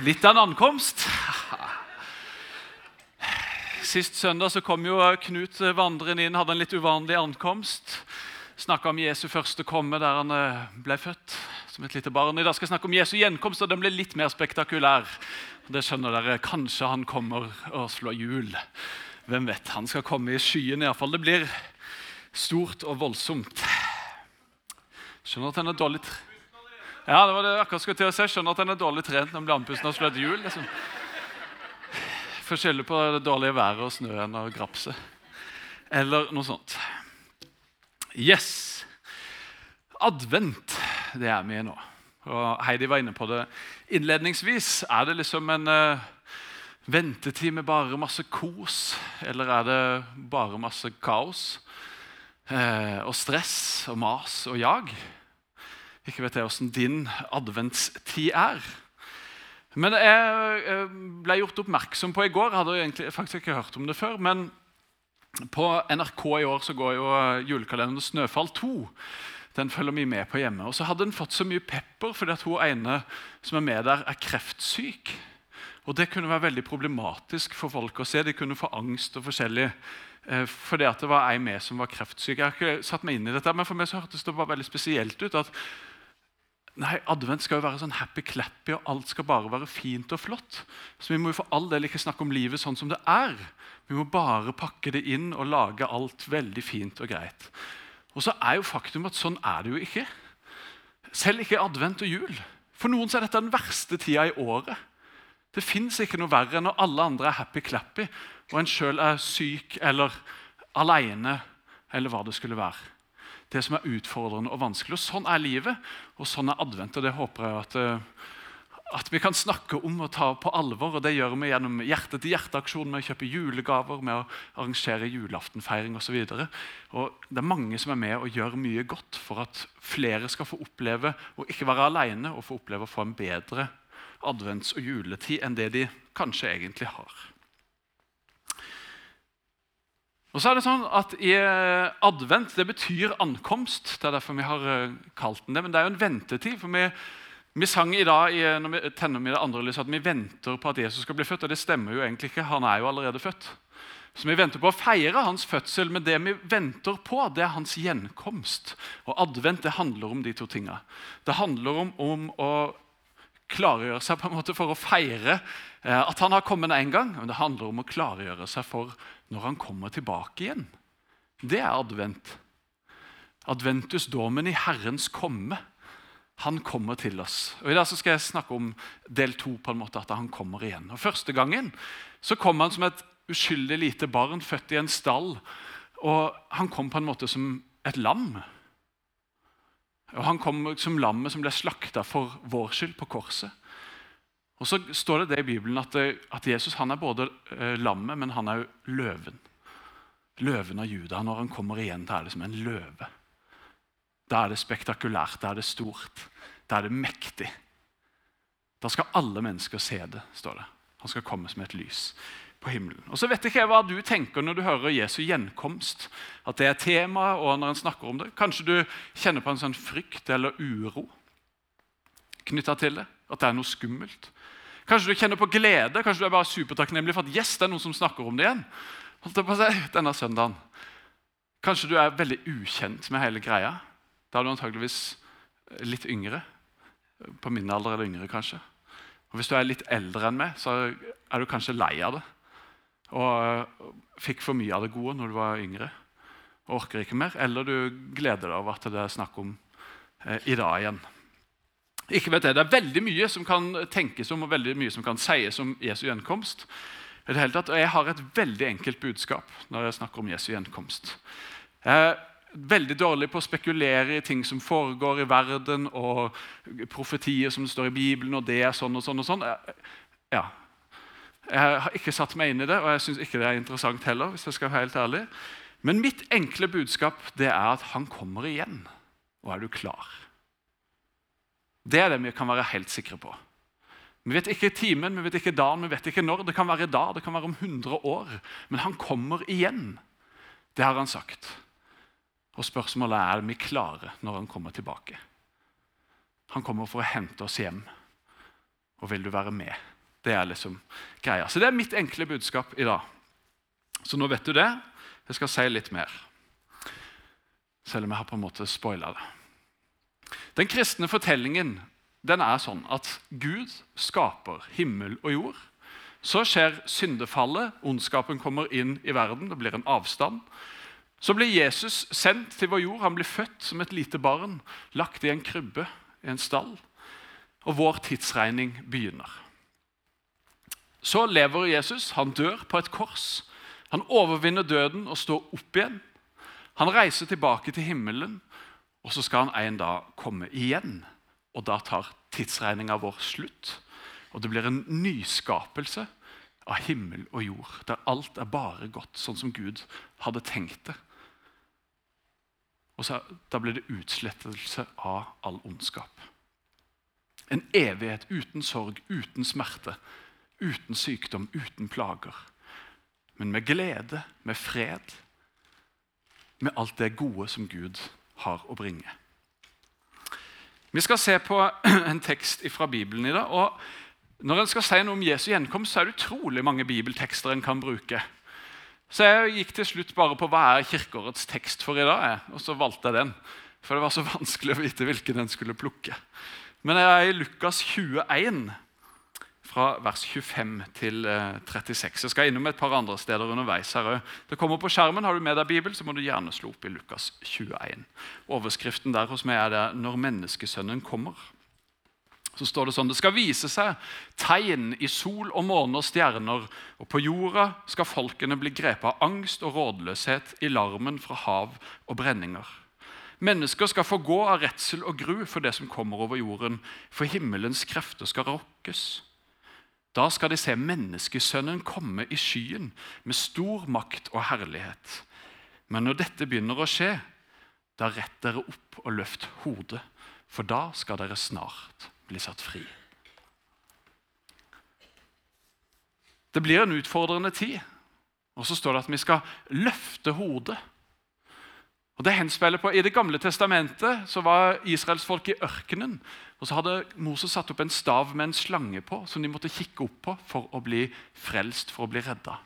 Litt av en ankomst. Sist søndag så kom jo Knut vandrende inn, hadde en litt uvanlig ankomst. Snakka om Jesu første komme der han eh, ble født som et lite barn. I dag skal jeg snakke om Jesu gjenkomst, og den ble litt mer spektakulær. Det skjønner dere. Kanskje han kommer og slår hjul. Hvem vet? Han skal komme i skyen iallfall. Det blir stort og voldsomt. Skjønner at den er dårlig. Ja, det var det jeg akkurat skulle til å si. Skjønner at den er dårlig trent når andpusten slår et hjul. Liksom. Får på det dårlige været og snøen og grapset. Eller noe sånt. Yes. Advent, det er vi i nå. Og Heidi var inne på det innledningsvis. Er det liksom en uh, ventetid med bare masse kos, eller er det bare masse kaos? Uh, og stress og mas og jag? Ikke vet jeg åssen din adventstid er. Men jeg ble gjort oppmerksom på i går. Jeg hadde egentlig faktisk ikke hørt om det før. Men på NRK i år så går jo julekalenderen 'Snøfall 2'. Den følger vi med på hjemme. Og så hadde den fått så mye pepper fordi at hun ene som er med der, er kreftsyk. Og Det kunne være veldig problematisk for folk å se. De kunne få angst og forskjellig. Eh, fordi at det var ei med som var kreftsyk. Jeg har ikke satt meg inn i dette, men for meg så hørtes det bare veldig spesielt ut. at Nei, Advent skal jo være sånn happy-clappy, og alt skal bare være fint og flott. Så vi må jo for all del ikke snakke om livet sånn som det er. Vi må bare pakke det inn og lage alt veldig fint og greit. Og så er jo faktum at sånn er det jo ikke. Selv ikke advent og jul. For noen er dette den verste tida i året. Det fins ikke noe verre enn når alle andre er happy-clappy, og en sjøl er syk eller aleine, eller hva det skulle være det som er utfordrende og vanskelig. Og Sånn er livet, og sånn er advent. og Det håper jeg at, eh, at vi kan snakke om og ta på alvor. og Det gjør vi gjennom hjerte-til-hjerte-aksjonen med å kjøpe julegaver, med å arrangere julaftenfeiring osv. Det er mange som er med og gjør mye godt for at flere skal få oppleve å ikke være alene og få oppleve å få en bedre advents- og juletid enn det de kanskje egentlig har. Og så er det sånn at i eh, Advent det betyr ankomst. Det er derfor vi har eh, kalt den det. Men det er jo en ventetid. for vi, vi sang i dag når vi tenner med det andre lyset, at vi venter på at Jesus skal bli født. Og det stemmer jo egentlig ikke. Han er jo allerede født. Så Vi venter på å feire hans fødsel, men det vi venter på, det er hans gjenkomst. Og Advent det handler om de to tinga. Det handler om, om å klargjøre seg på en måte for å feire eh, at han har kommet en gang. Men det handler om å klargjøre seg for når han kommer tilbake igjen. Det er advent. Adventus domen i Herrens komme. Han kommer til oss. Og I dag skal jeg snakke om del to, på en måte, at han kommer igjen. Og Første gangen så kom han som et uskyldig lite barn født i en stall. Og Han kom på en måte som et lam. Og Han kom som lammet som ble slakta for vår skyld på korset. Og så står det det i Bibelen at, eh, at Jesus han er både eh, lammet, men han er jo løven. Løven av Juda. Når han kommer igjen, da er det som en løve. Da er det spektakulært, da er det stort, da er det mektig. Da skal alle mennesker se det, står det. Han skal komme som et lys på himmelen. Og så vet ikke jeg hva du tenker når du hører Jesu gjenkomst. At det er tema, og når han snakker om det. Kanskje du kjenner på en sånn frykt eller uro knytta til det. At det er noe skummelt. Kanskje du kjenner på glede, kanskje du er bare supertakknemlig for at yes, det er noen som snakker om det igjen. Holdt jeg på å si, denne søndagen. Kanskje du er veldig ukjent med hele greia. Da er du antageligvis litt yngre. På min alder eller yngre, kanskje. Og Hvis du er litt eldre enn meg, så er du kanskje lei av det. Og fikk for mye av det gode når du var yngre og orker ikke mer. Eller du gleder deg over at det er snakk om eh, i dag igjen. Ikke vet jeg, Det er veldig mye som kan tenkes om og veldig mye som kan sies om Jesu gjenkomst. I det hele tatt, og Jeg har et veldig enkelt budskap når jeg snakker om Jesu gjenkomst. Jeg er veldig dårlig på å spekulere i ting som foregår i verden, og profetier som står i Bibelen, og det er sånn og sånn. og sånn. Ja. Jeg har ikke satt meg inn i det, og jeg syns ikke det er interessant heller. hvis jeg skal være helt ærlig. Men mitt enkle budskap det er at han kommer igjen. Og er du klar? Det er det vi kan være helt sikre på. Vi vet ikke timen, vi vet ikke dagen, vi vet ikke når. Det kan være i dag, det kan være om 100 år. Men han kommer igjen. Det har han sagt. Og spørsmålet er er vi klare når han kommer tilbake. Han kommer for å hente oss hjem. Og vil du være med? Det er liksom greia. Så det er mitt enkle budskap i dag. Så nå vet du det. Jeg skal si litt mer. Selv om jeg har på en måte spoila det. Den kristne fortellingen den er sånn at Gud skaper himmel og jord. Så skjer syndefallet, ondskapen kommer inn i verden, det blir en avstand. Så blir Jesus sendt til vår jord. Han blir født som et lite barn, lagt i en krybbe i en stall. Og vår tidsregning begynner. Så lever Jesus. Han dør på et kors. Han overvinner døden og står opp igjen. Han reiser tilbake til himmelen, og så skal han en dag komme igjen. Og da tar tidsregninga vår slutt, og det blir en nyskapelse av himmel og jord, der alt er bare godt, sånn som Gud hadde tenkt det. Og så, Da blir det utslettelse av all ondskap. En evighet uten sorg, uten smerte, uten sykdom, uten plager. Men med glede, med fred, med alt det gode som Gud har å bringe. Vi skal se på en tekst fra Bibelen i dag. og Når en skal si noe om Jesu gjenkomst, så er det utrolig mange bibeltekster en kan bruke. Så jeg gikk til slutt bare på hva er Kirkeårets tekst for i dag, og så valgte jeg den. For det var så vanskelig å vite hvilken en skulle plukke. Men jeg er i Lukas 21 fra vers 25 til 36. Eh, jeg skal innom et par andre steder underveis. her. Det kommer på skjermen. Har du med deg Bibel, så må du gjerne slå opp i Lukas 21. Overskriften der hos meg er det 'Når menneskesønnen kommer'. Så står Det sånn, det skal vise seg tegn i sol og måne og stjerner, og på jorda skal folkene bli grepet av angst og rådløshet i larmen fra hav og brenninger. Mennesker skal få gå av redsel og gru for det som kommer over jorden, for himmelens krefter skal rokkes. Da skal de se menneskesønnen komme i skyen med stor makt og herlighet. Men når dette begynner å skje, da rett dere opp og løft hodet, for da skal dere snart bli satt fri. Det blir en utfordrende tid. Og så står det at vi skal løfte hodet. Og det henspiller på, I Det gamle testamentet så var israelsfolket i ørkenen. og Så hadde Moses satt opp en stav med en slange på som de måtte kikke opp på for å bli frelst, for å bli redda.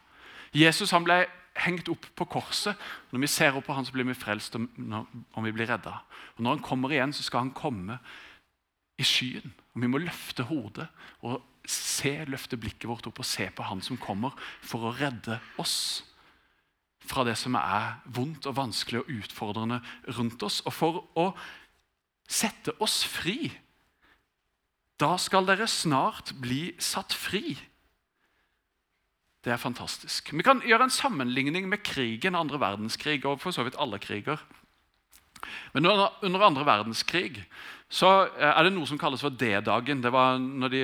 Jesus han ble hengt opp på korset. Når vi ser opp på han, så blir vi frelst om vi blir redda. Og Når han kommer igjen, så skal han komme i skyen. Og Vi må løfte hodet og se, løfte blikket vårt opp og se på han som kommer for å redde oss fra det som er vondt og vanskelig og utfordrende rundt oss, og for å sette oss fri. Da skal dere snart bli satt fri. Det er fantastisk. Vi kan gjøre en sammenligning med krigen, andre verdenskrig og for så vidt alle kriger. Men under andre verdenskrig så eh, er det noe som kalles for D-dagen. Det var når de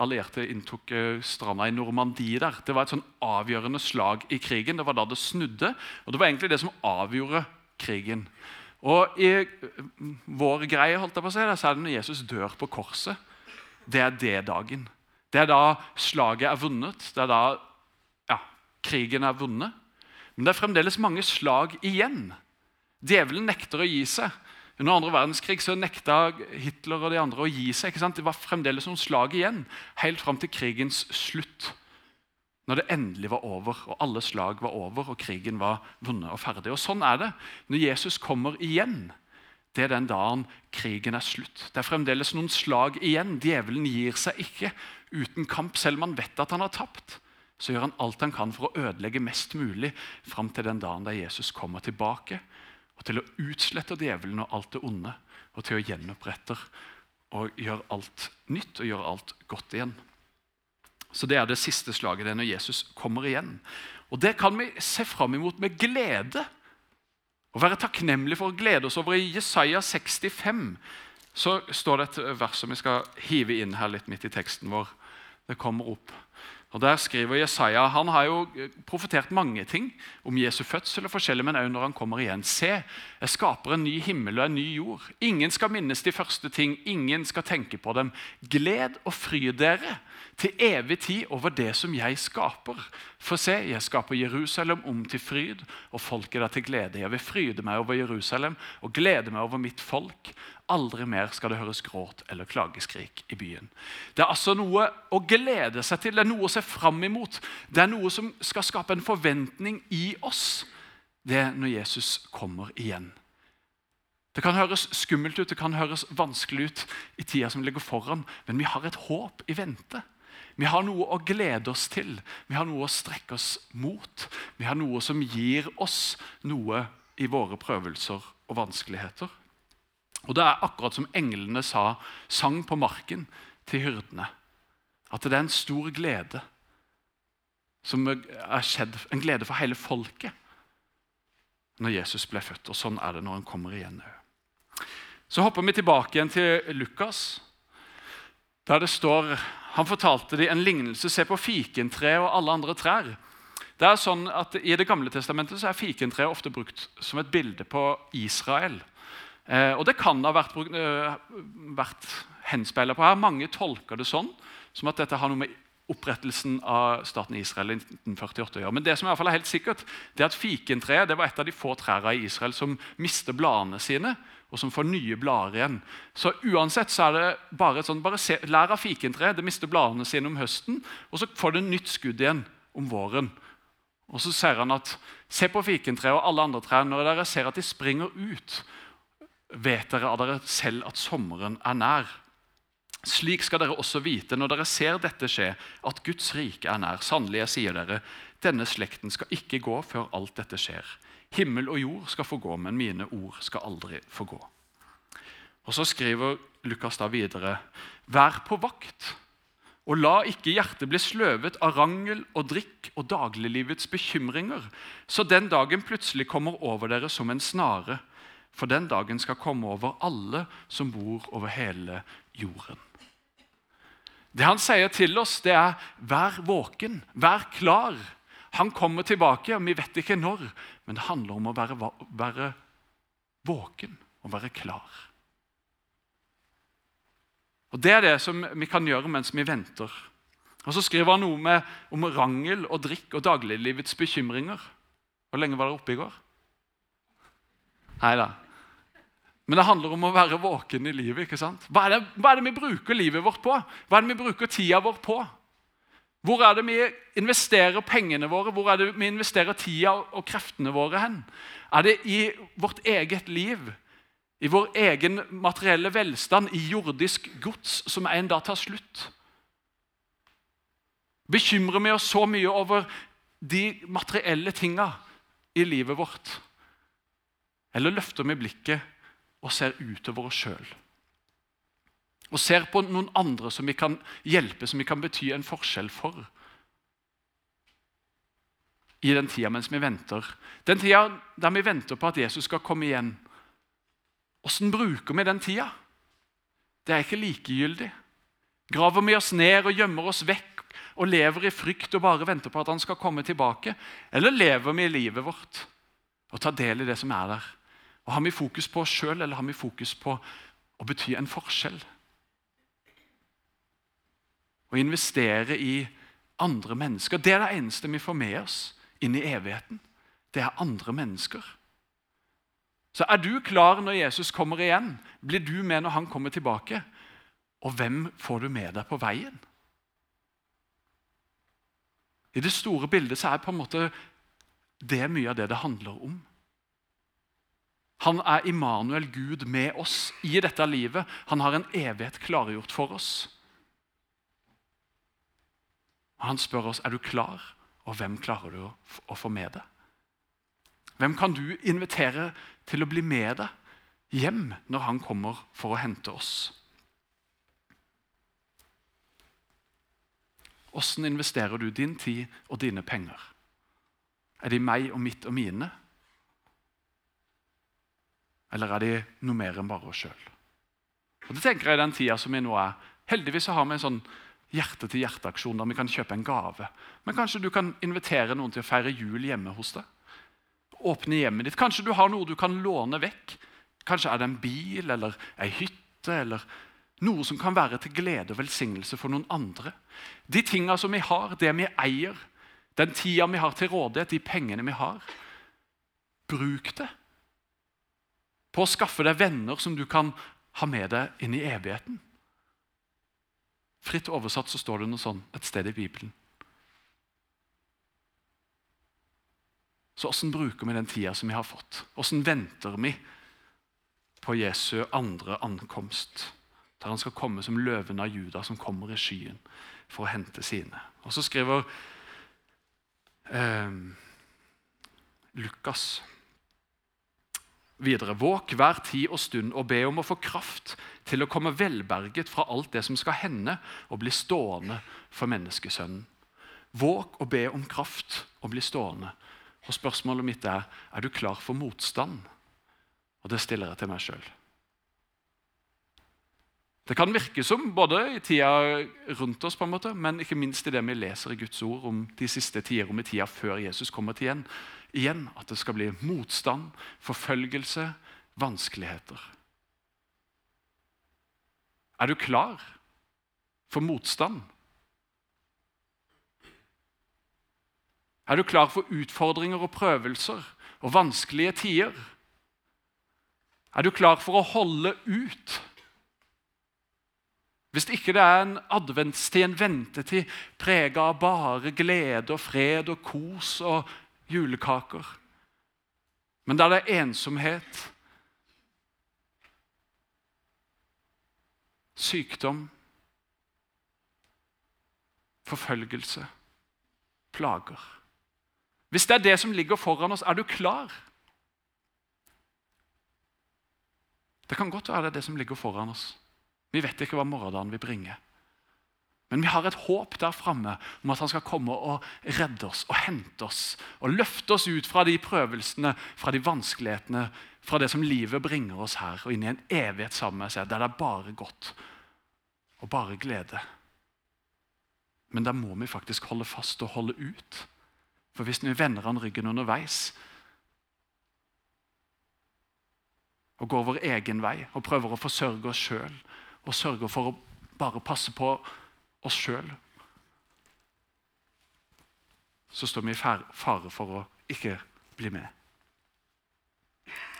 allierte inntok eh, stranda i Normandie. der. Det var et sånn avgjørende slag i krigen. Det var da det snudde. Og det var egentlig det som avgjorde krigen. Og i eh, vår greie holdt jeg på å si, så er det når Jesus dør på korset. Det er D-dagen. Det er da slaget er vunnet. Det er da ja, krigen er vunnet. Men det er fremdeles mange slag igjen. Djevelen nekter å gi seg. Under andre verdenskrig så nekta Hitler og de andre å gi seg. Det var fremdeles noen slag igjen, helt fram til krigens slutt. Når det endelig var over, og alle slag var over, og krigen var vunnet og ferdig. Og Sånn er det når Jesus kommer igjen. Det er den dagen krigen er slutt. Det er fremdeles noen slag igjen. Djevelen gir seg ikke uten kamp, selv om han vet at han har tapt. Så gjør han alt han kan for å ødelegge mest mulig fram til den dagen da Jesus kommer tilbake og til å utslette djevelen og alt det onde, og til å gjenopprette og gjøre alt nytt og gjøre alt godt igjen. Så Det er det siste slaget, det er når Jesus kommer igjen. Og Det kan vi se fram imot med glede. Og være takknemlige for å glede oss over. I Jesaja 65 så står det et vers som vi skal hive inn her litt midt i teksten vår. Det kommer opp. Og Der skriver Jesaja Han har jo eh, profetert mange ting om Jesu fødsel, og forskjellig, men også når han kommer igjen. Se, jeg skaper en ny himmel og en ny jord. Ingen skal minnes de første ting, ingen skal tenke på dem. Gled og fry dere til evig tid over det som jeg skaper. For se, jeg skaper Jerusalem om til fryd, og folket der til glede. Jeg vil fryde meg over Jerusalem og glede meg over mitt folk. Aldri mer skal det høres gråt eller klageskrik i byen. Det er altså noe å glede seg til, det er noe å se fram imot. Det er noe som skal skape en forventning i oss. Det er når Jesus kommer igjen. Det kan høres skummelt ut, det kan høres vanskelig ut i tida som ligger foran, men vi har et håp i vente. Vi har noe å glede oss til, vi har noe å strekke oss mot. Vi har noe som gir oss noe i våre prøvelser og vanskeligheter. Og Det er akkurat som englene sa, sang på marken til hyrdene. At det er en stor glede som er skjedd, en glede for hele folket når Jesus ble født. Og sånn er det når han kommer igjen Så hopper vi tilbake igjen til Lukas, der det står han fortalte dem en lignelse. Se på fikentreet og alle andre trær. Det er sånn at I Det gamle testamentet så er fikentreet ofte brukt som et bilde på Israel. Eh, og Det kan ha vært, øh, vært henspeila på her. Mange tolker det sånn, som at dette har noe med opprettelsen av staten Israel i 1948 å gjøre. Men det som i hvert fall er helt sikkert, det er at fikentreet var et av de få trærne i Israel som mister bladene sine og som får nye blader igjen. Så uansett så er det bare sånn, bare se, Lær av fikentreet. Det mister bladene sine om høsten, og så får det nytt skudd igjen om våren. Og Så ser han at se på fikentreet og alle andre trær. Når dere ser at de springer ut, vet dere av dere selv at sommeren er nær. Slik skal dere også vite når dere ser dette skje, at Guds rike er nær. Sannelig, jeg sier dere, denne slekten skal ikke gå før alt dette skjer. Himmel og jord skal få gå, men mine ord skal aldri få gå. Og Så skriver Lukas da videre.: Vær på vakt, og la ikke hjertet bli sløvet av rangel og drikk og dagliglivets bekymringer, så den dagen plutselig kommer over dere som en snare. For den dagen skal komme over alle som bor over hele jorden. Det han sier til oss, det er vær våken, vær klar. Han kommer tilbake, og vi vet ikke når, men det handler om å være, være våken og være klar. Og Det er det som vi kan gjøre mens vi venter. Og Så skriver han noe med, om rangel og drikk og dagliglivets bekymringer. Hvor lenge var dere oppe i går? Nei da. Men det handler om å være våken i livet. ikke sant? Hva er, det, hva er det vi bruker livet vårt på? Hva er det vi bruker tida vår på? Hvor er det vi investerer pengene våre? Hvor er det vi investerer tida og kreftene våre hen? Er det i vårt eget liv? I vår egen materielle velstand? I jordisk gods som en dag tar slutt? Bekymrer vi oss så mye over de materielle tinga i livet vårt? Eller løfter vi blikket og ser utover oss sjøl? og ser på noen andre som vi kan hjelpe, som vi kan bety en forskjell for. I den tida mens vi venter. Den tida der vi venter på at Jesus skal komme igjen. Åssen bruker vi den tida? Det er ikke likegyldig. Graver vi oss ned og gjemmer oss vekk og lever i frykt og bare venter på at han skal komme tilbake? Eller lever vi i livet vårt og tar del i det som er der? Og Har vi fokus på oss sjøl, eller har vi fokus på å bety en forskjell? Å investere i andre mennesker. Det er det eneste vi får med oss inn i evigheten. Det er andre mennesker. Så er du klar når Jesus kommer igjen? Blir du med når han kommer tilbake? Og hvem får du med deg på veien? I det store bildet så er på en måte det mye av det det handler om. Han er Immanuel, Gud med oss i dette livet. Han har en evighet klargjort for oss. Han spør oss er du klar, og hvem klarer du å få med deg? Hvem kan du invitere til å bli med deg hjem når han kommer for å hente oss? Åssen investerer du din tid og dine penger? Er de meg og mitt og mine? Eller er de noe mer enn bare oss sjøl? Det tenker jeg i den tida som vi nå er. Heldigvis har vi en sånn hjerte-til-hjerte-aksjon der vi kan kjøpe en gave. Men kanskje du kan invitere noen til å feire jul hjemme hos deg. Åpne hjemmet ditt. Kanskje du har noe du kan låne vekk. Kanskje er det en bil eller ei hytte eller Noe som kan være til glede og velsignelse for noen andre. De tinga som vi har, det vi eier, den tida vi har til rådighet, de pengene vi har. Bruk det på å skaffe deg venner som du kan ha med deg inn i evigheten. Fritt oversatt så står det noe sånn et sted i Bibelen. Så åssen bruker vi den tida som vi har fått? Åssen venter vi på Jesu andre ankomst? Der han skal komme som løven av Juda, som kommer i skyen for å hente sine. Og så skriver eh, Lukas videre. Våk hver tid og stund og be om å få kraft til å komme velberget fra alt det som skal hende og bli stående for menneskesønnen. Våk og be om kraft og bli stående. Og Spørsmålet mitt er er du klar for motstand. Og det stiller jeg til meg sjøl. Det kan virke som, både i tida rundt oss, på en måte, men ikke minst i det vi leser i Guds ord om de siste tider, om i tida før Jesus kommer til igjen, igjen at det skal bli motstand, forfølgelse, vanskeligheter. Er du klar for motstand? Er du klar for utfordringer og prøvelser og vanskelige tider? Er du klar for å holde ut? Hvis ikke det er en adventstid, en ventetid prega av bare glede og fred og kos og julekaker, men der det er ensomhet, sykdom, forfølgelse, plager Hvis det er det som ligger foran oss, er du klar? Det kan godt være det er det som ligger foran oss. Vi vet ikke hva morgendagen vil bringe. Men vi har et håp der framme om at han skal komme og redde oss og hente oss. Og løfte oss ut fra de prøvelsene, fra de vanskelighetene, fra det som livet bringer oss her, og inn i en evighet sammen med seg, der det er bare godt og bare glede. Men da må vi faktisk holde fast og holde ut. For hvis vi vender han ryggen underveis og går vår egen vei og prøver å forsørge oss sjøl og sørger for å bare passe på oss sjøl, så står vi i fare for å ikke bli med.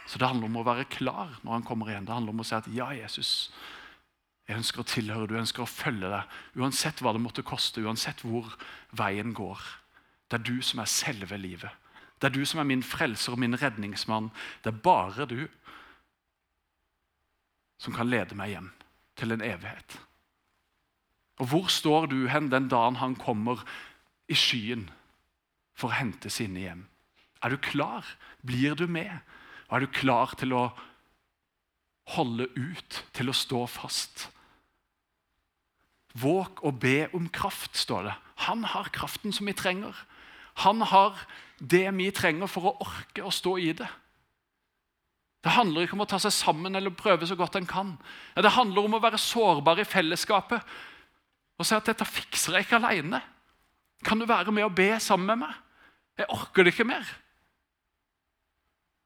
Så det handler om å være klar når han kommer igjen. Det handler om å si at ja, Jesus, jeg ønsker å tilhøre du, ønsker å følge deg. Uansett hva det måtte koste, uansett hvor veien går. Det er du som er selve livet. Det er du som er min frelser og min redningsmann. Det er bare du som kan lede meg hjem til en evighet. Og hvor står du hen den dagen han kommer i skyen for å hente sine hjem? Er du klar? Blir du med? Og er du klar til å holde ut, til å stå fast? Våg og be om kraft, står det. Han har kraften som vi trenger. Han har det vi trenger for å orke å stå i det. Det handler ikke om å ta seg sammen eller prøve så godt en kan. Det handler om å være sårbar i fellesskapet og si at 'dette fikser jeg ikke alene'. Kan du være med og be sammen med meg? Jeg orker det ikke mer.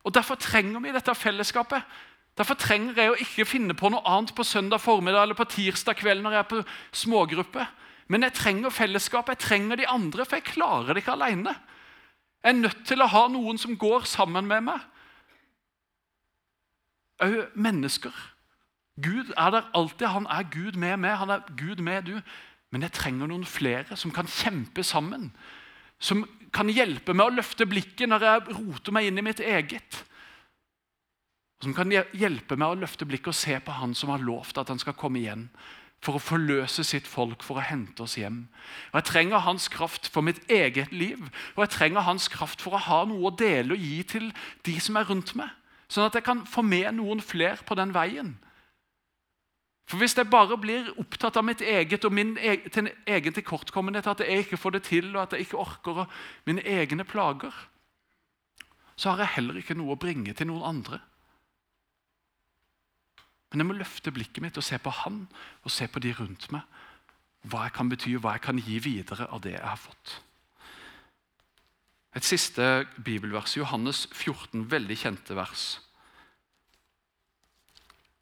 Og Derfor trenger vi dette fellesskapet. Derfor trenger jeg å ikke finne på noe annet på søndag formiddag eller på tirsdag kveld når jeg er på smågruppe. Men jeg trenger fellesskapet, jeg trenger de andre, for jeg klarer det ikke alene. Jeg er nødt til å ha noen som går sammen med meg òg mennesker. Gud er der alltid. Han er Gud med meg, han er Gud med du. Men jeg trenger noen flere som kan kjempe sammen. Som kan hjelpe meg å løfte blikket når jeg roter meg inn i mitt eget. Som kan hjelpe meg å løfte blikket og se på Han som har lovt at han skal komme igjen for å forløse sitt folk, for å hente oss hjem. Og Jeg trenger hans kraft for mitt eget liv, og jeg trenger hans kraft for å ha noe å dele og gi til de som er rundt meg. Sånn at jeg kan få med noen flere på den veien. For Hvis jeg bare blir opptatt av mitt eget og min egen, egen tilkortkommenhet, at jeg ikke får det til, og at jeg ikke orker og mine egne plager, så har jeg heller ikke noe å bringe til noen andre. Men jeg må løfte blikket mitt og se på han og se på de rundt meg. Hva jeg kan bety, og hva jeg kan gi videre av det jeg har fått. Et siste bibelvers, Johannes 14, veldig kjente vers.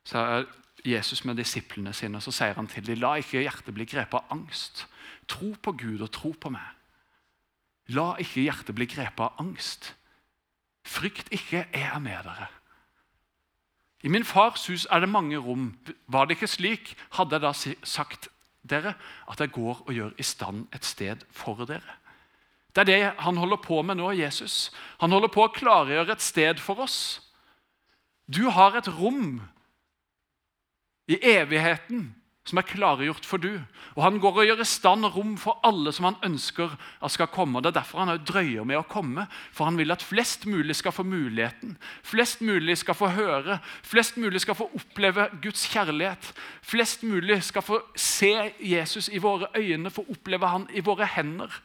Så er Jesus med disiplene sine, så sier han til dem, la ikke hjertet bli grepet av angst. Tro på Gud og tro på meg. La ikke hjertet bli grepet av angst. Frykt ikke, jeg er med dere. I min fars hus er det mange rom. Var det ikke slik, hadde jeg da sagt dere at jeg går og gjør i stand et sted for dere. Det er det han holder på med nå, Jesus. Han holder på å klargjøre et sted for oss. Du har et rom i evigheten som er klargjort for du. Og Han går og gjør i stand rom for alle som han ønsker at skal komme. Det er derfor han drøyer med å komme, for han vil at flest mulig skal få muligheten. Flest mulig skal få høre, flest mulig skal få oppleve Guds kjærlighet. Flest mulig skal få se Jesus i våre øyne, få oppleve han i våre hender.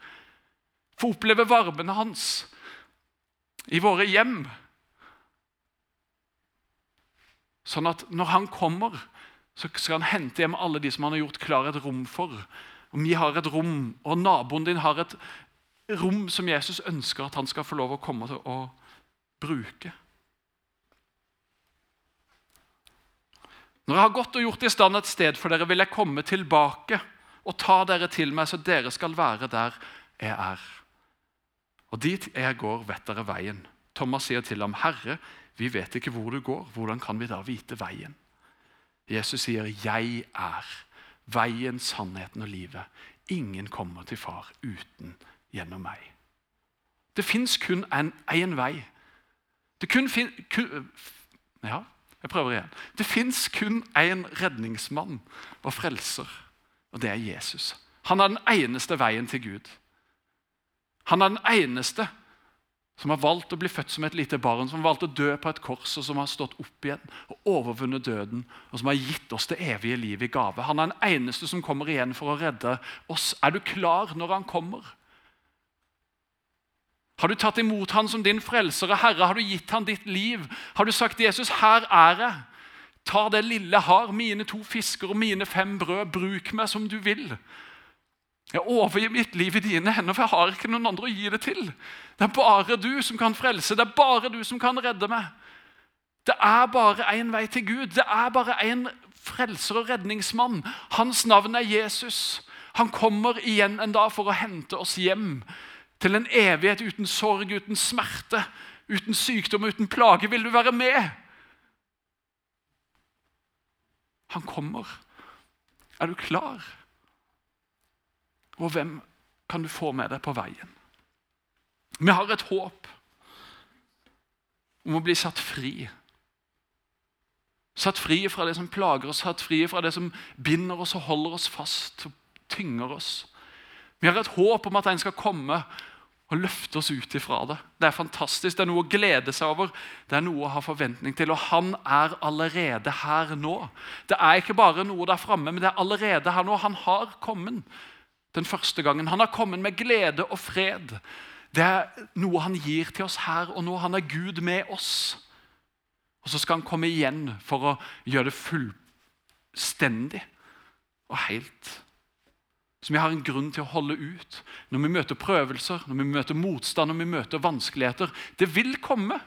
Få oppleve varmene hans i våre hjem. Sånn at når han kommer så skal han hente hjem alle de som han har gjort klar et rom for. Om vi har et rom, og naboen din har et rom som Jesus ønsker at han skal få lov å komme til å bruke. Når jeg har gått og gjort i stand et sted for dere, vil jeg komme tilbake og ta dere til meg, så dere skal være der jeg er. Og dit jeg går, vet dere veien. Thomas sier til ham, Herre, vi vet ikke hvor du går. Hvordan kan vi da vite veien? Jesus sier, 'Jeg er veien, sannheten og livet'. Ingen kommer til far uten gjennom meg. Det fins kun én vei. Det kun, fin, kun, ja, jeg prøver igjen. Det fins kun én redningsmann og frelser, og det er Jesus. Han er den eneste veien til Gud. Han er den eneste som har valgt å bli født som et lite barn, som har valgt å dø på et kors, og som har stått opp igjen og overvunnet døden, og som har gitt oss det evige livet i gave. Han er den eneste som kommer igjen for å redde oss. Er du klar når han kommer? Har du tatt imot han som din frelser og herre? Har du gitt han ditt liv? Har du sagt 'Jesus, her er jeg'? Ta det lille jeg har, mine to fisker og mine fem brød. Bruk meg som du vil. Jeg overgir mitt liv i dine hender, for jeg har ikke noen andre å gi det til. Det er bare du som kan frelse, det er bare du som kan redde meg. Det er bare én vei til Gud. Det er bare én frelser og redningsmann. Hans navn er Jesus. Han kommer igjen en dag for å hente oss hjem til en evighet uten sorg, uten smerte, uten sykdom, uten plage. Vil du være med? Han kommer. Er du klar? Og hvem kan du få med deg på veien? Vi har et håp om å bli satt fri. Satt fri fra det som plager oss, satt fri fra det som binder oss og holder oss fast og tynger oss. Vi har et håp om at en skal komme og løfte oss ut ifra det. Det er fantastisk, det er noe å glede seg over, det er noe å ha forventning til. Og han er allerede her nå. Det er ikke bare noe der framme, men det er allerede her nå. Han har kommet den første gangen. Han har kommet med glede og fred. Det er noe han gir til oss her og nå. Han er Gud med oss. Og så skal han komme igjen for å gjøre det fullstendig og helt. Så vi har en grunn til å holde ut når vi møter prøvelser, når vi møter motstand, når vi møter vanskeligheter. Det vil komme.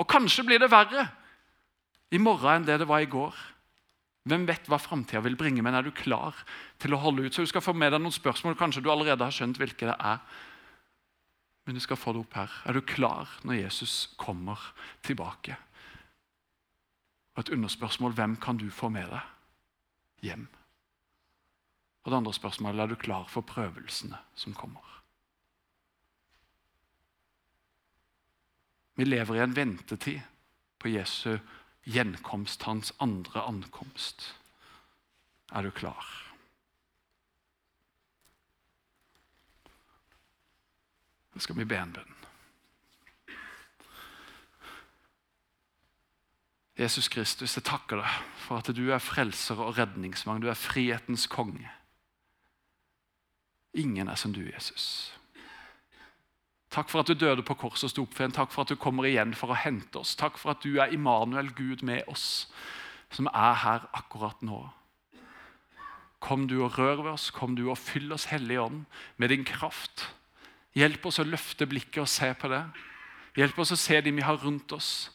Og kanskje blir det verre i morgen enn det det var i går. Hvem vet hva framtida vil bringe, men er du klar til å holde ut? Så Du skal få med deg noen spørsmål. Kanskje du allerede har skjønt hvilke det er. Men du skal få det opp her. Er du klar når Jesus kommer tilbake? Og et underspørsmål hvem kan du få med deg hjem? Og det andre spørsmålet er du klar for prøvelsene som kommer? Vi lever i en ventetid på Jesu gjenkomst, hans andre ankomst. Er du klar? Nå skal vi be en bønn. Jesus Kristus, jeg takker deg for at du er frelser og redningsmann. Du er frihetens konge. Ingen er som du, Jesus. Takk for at du døde på korset og sto opp for en. Takk for at du kommer igjen for å hente oss. Takk for at du er Immanuel, Gud med oss, som er her akkurat nå. Kom du og rør ved oss, kom du og fyll oss, Hellige Ånd, med din kraft. Hjelp oss å løfte blikket og se på det. Hjelp oss å se de vi har rundt oss.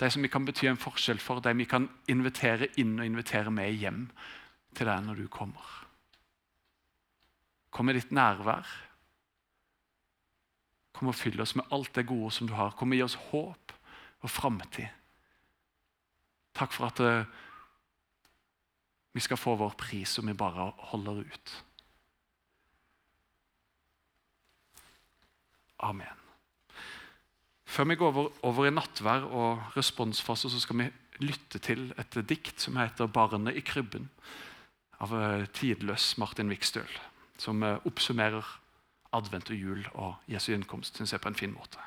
De som vi kan bety en forskjell for, de vi kan invitere inn og invitere med hjem til deg når du kommer. Kom med ditt nærvær. Kom og fyll oss med alt det gode som du har. Kom og gi oss håp og framtid. Takk for at uh, vi skal få vår pris om vi bare holder ut. Amen. Før vi går over, over i nattvær og responsfase, så skal vi lytte til et dikt som heter 'Barnet i krybben' av eh, tidløs Martin Vikstøl som eh, oppsummerer advent og jul og Jesu innkomst synes jeg på en fin måte.